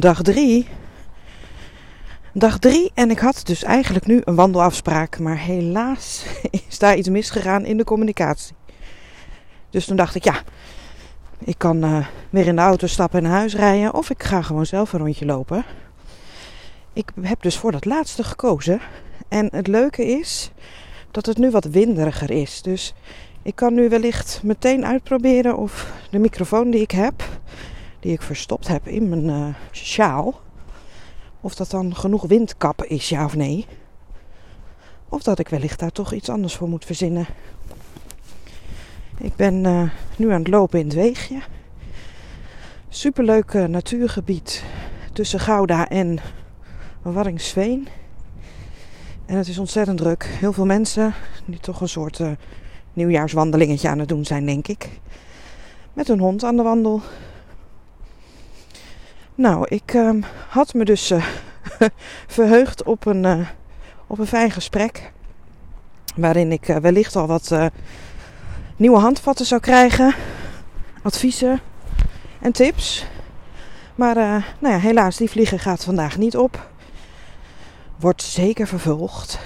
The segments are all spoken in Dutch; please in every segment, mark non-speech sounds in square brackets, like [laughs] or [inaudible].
dag drie. Dag drie en ik had dus eigenlijk nu een wandelafspraak, maar helaas [laughs] is daar iets misgegaan in de communicatie. Dus toen dacht ik, ja, ik kan uh, weer in de auto stappen en naar huis rijden of ik ga gewoon zelf een rondje lopen. Ik heb dus voor dat laatste gekozen. En het leuke is dat het nu wat winderiger is. Dus ik kan nu wellicht meteen uitproberen of de microfoon die ik heb, die ik verstopt heb in mijn uh, sjaal, of dat dan genoeg windkappen is, ja of nee. Of dat ik wellicht daar toch iets anders voor moet verzinnen. Ik ben uh, nu aan het lopen in het weegje. Superleuk uh, natuurgebied tussen Gouda en Warringsveen. En het is ontzettend druk. Heel veel mensen die toch een soort nieuwjaarswandelingetje aan het doen zijn, denk ik. Met een hond aan de wandel. Nou, ik uh, had me dus uh, [laughs] verheugd op een, uh, op een fijn gesprek. Waarin ik wellicht al wat nieuwe handvatten zou krijgen. Adviezen en tips. Maar nou ja, helaas, die vliegen gaat vandaag niet op. Wordt zeker vervolgd.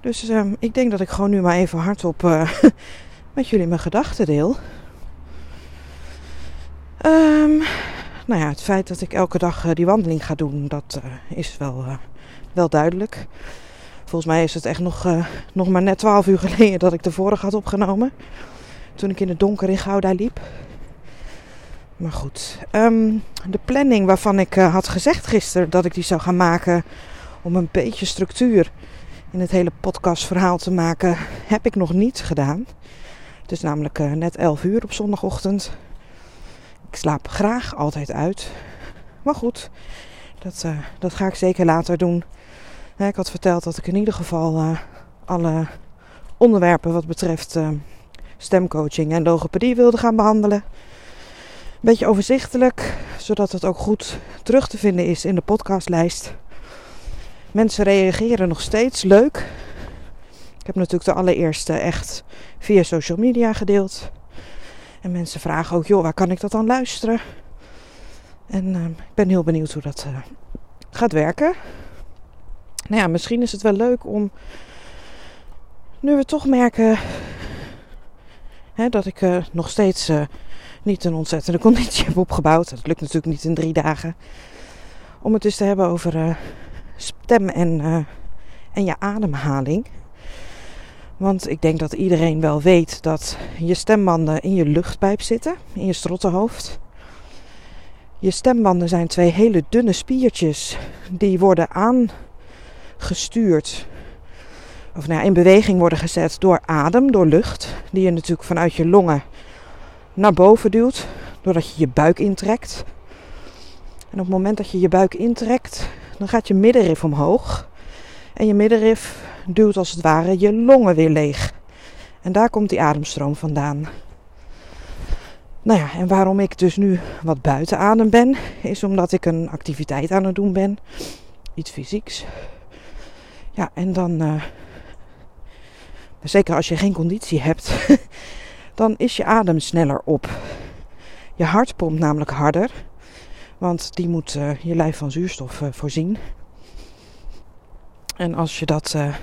Dus um, ik denk dat ik gewoon nu maar even hardop [laughs] met jullie mijn gedachten deel. Um, nou ja, het feit dat ik elke dag uh, die wandeling ga doen, dat uh, is wel, wel duidelijk. Volgens mij is het echt nog, nog maar net 12 uur [laughs] geleden dat ik de vorige had opgenomen. Toen ik in het donker in Gouda liep. Maar goed, um, de planning waarvan ik had gezegd gisteren dat ik die zou gaan maken om een beetje structuur in het hele podcastverhaal te maken, heb ik nog niet gedaan. Het is namelijk net 11 uur op zondagochtend. Ik slaap graag altijd uit. Maar goed, dat, uh, dat ga ik zeker later doen. Ik had verteld dat ik in ieder geval uh, alle onderwerpen wat betreft stemcoaching en logopedie wilde gaan behandelen. Een beetje overzichtelijk, zodat het ook goed terug te vinden is in de podcastlijst. Mensen reageren nog steeds leuk. Ik heb natuurlijk de allereerste echt via social media gedeeld. En mensen vragen ook, joh, waar kan ik dat dan luisteren? En uh, ik ben heel benieuwd hoe dat uh, gaat werken. Nou ja, misschien is het wel leuk om, nu we toch merken hè, dat ik uh, nog steeds niet een ontzettende conditie [laughs] heb opgebouwd. Dat lukt natuurlijk niet in drie dagen. Om het dus te hebben over stem en, en je ademhaling. Want ik denk dat iedereen wel weet dat je stembanden in je luchtpijp zitten, in je strottenhoofd. Je stembanden zijn twee hele dunne spiertjes die worden aangestuurd, of nou in beweging worden gezet door adem, door lucht, die je natuurlijk vanuit je longen naar boven duwt, doordat je je buik intrekt. En op het moment dat je je buik intrekt, dan gaat je middenrif omhoog. En je middenrif duwt als het ware je longen weer leeg. En daar komt die ademstroom vandaan. Nou ja, en waarom ik dus nu wat buiten adem ben, is omdat ik een activiteit aan het doen ben. Iets fysieks. Ja, en dan, uh, zeker als je geen conditie hebt, [laughs] dan is je adem sneller op. Je hart pompt namelijk harder. Want die moet uh, je lijf van zuurstof uh, voorzien. En als je dat. Uh,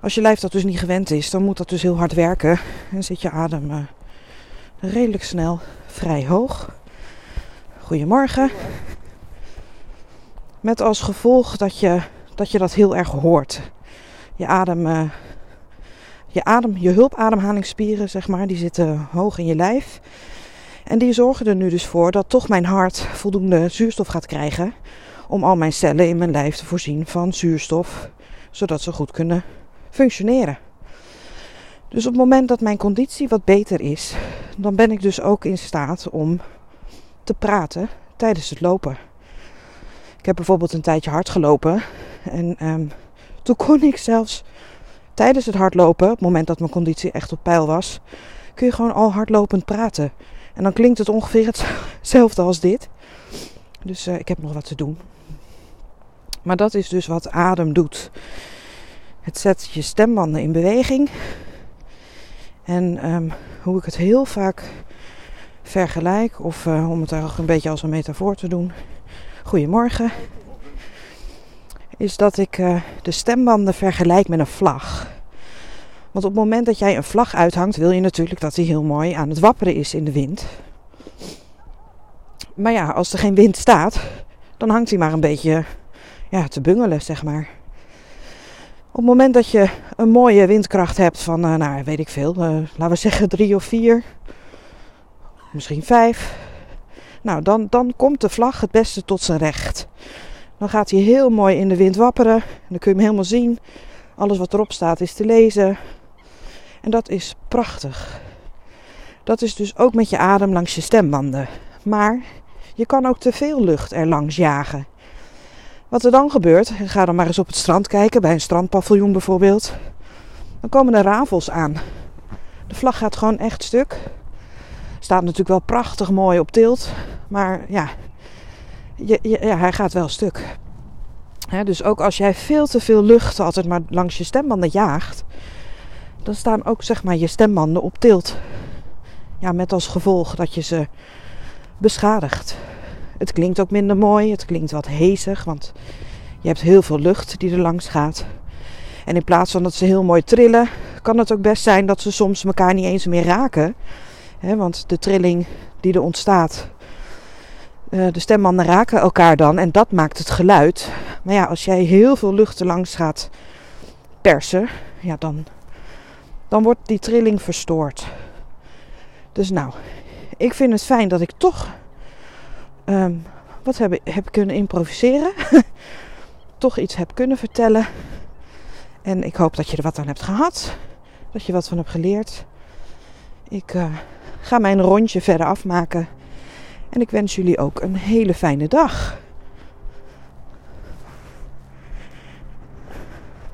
als je lijf dat dus niet gewend is, dan moet dat dus heel hard werken. En zit je adem redelijk snel vrij hoog. Goedemorgen. Met als gevolg dat je dat, je dat heel erg hoort. Je adem. je adem, je hulpademhalingsspieren, zeg maar, die zitten hoog in je lijf. En die zorgen er nu dus voor dat toch mijn hart voldoende zuurstof gaat krijgen. Om al mijn cellen in mijn lijf te voorzien van zuurstof. Zodat ze goed kunnen functioneren. Dus op het moment dat mijn conditie wat beter is, dan ben ik dus ook in staat om te praten tijdens het lopen. Ik heb bijvoorbeeld een tijdje hard gelopen. En um, toen kon ik zelfs tijdens het hardlopen, op het moment dat mijn conditie echt op peil was, kun je gewoon al hardlopend praten. En dan klinkt het ongeveer [laughs] hetzelfde als dit. Dus uh, ik heb nog wat te doen. Maar dat is dus wat adem doet. Het zet je stembanden in beweging. En um, hoe ik het heel vaak vergelijk, of uh, om het ook een beetje als een metafoor te doen, goedemorgen, is dat ik uh, de stembanden vergelijk met een vlag. Want op het moment dat jij een vlag uithangt, wil je natuurlijk dat die heel mooi aan het wapperen is in de wind. Maar ja, als er geen wind staat, dan hangt hij maar een beetje ja, te bungelen, zeg maar. Op het moment dat je een mooie windkracht hebt van, uh, nou weet ik veel, uh, laten we zeggen drie of vier, misschien vijf. Nou, dan, dan komt de vlag het beste tot zijn recht. Dan gaat hij heel mooi in de wind wapperen. En dan kun je hem helemaal zien. Alles wat erop staat is te lezen. En dat is prachtig. Dat is dus ook met je adem langs je stembanden. Maar je kan ook te veel lucht er langs jagen. Wat er dan gebeurt, ga dan maar eens op het strand kijken, bij een strandpaviljoen bijvoorbeeld. Dan komen er rafels aan. De vlag gaat gewoon echt stuk. Staat natuurlijk wel prachtig mooi op tilt, maar ja, je, ja hij gaat wel stuk. dus ook als jij veel te veel lucht altijd maar langs je stembanden jaagt, dan staan ook zeg maar je stembanden op tilt. Ja, met als gevolg dat je ze beschadigt. Het klinkt ook minder mooi, het klinkt wat hezig, want je hebt heel veel lucht die er langs gaat. En in plaats van dat ze heel mooi trillen, kan het ook best zijn dat ze soms elkaar niet eens meer raken. want de trilling die er ontstaat, uh, de stembanden raken elkaar dan en dat maakt het geluid. Maar ja, als jij heel veel lucht er langs gaat persen, ja, dan, dan wordt die trilling verstoord. Dus nou, ik vind het fijn dat ik toch um, wat heb, heb kunnen improviseren. [laughs] toch iets heb kunnen vertellen. En ik hoop dat je er wat aan hebt gehad. Dat je wat van hebt geleerd. Ik uh, ga mijn rondje verder afmaken. En ik wens jullie ook een hele fijne dag.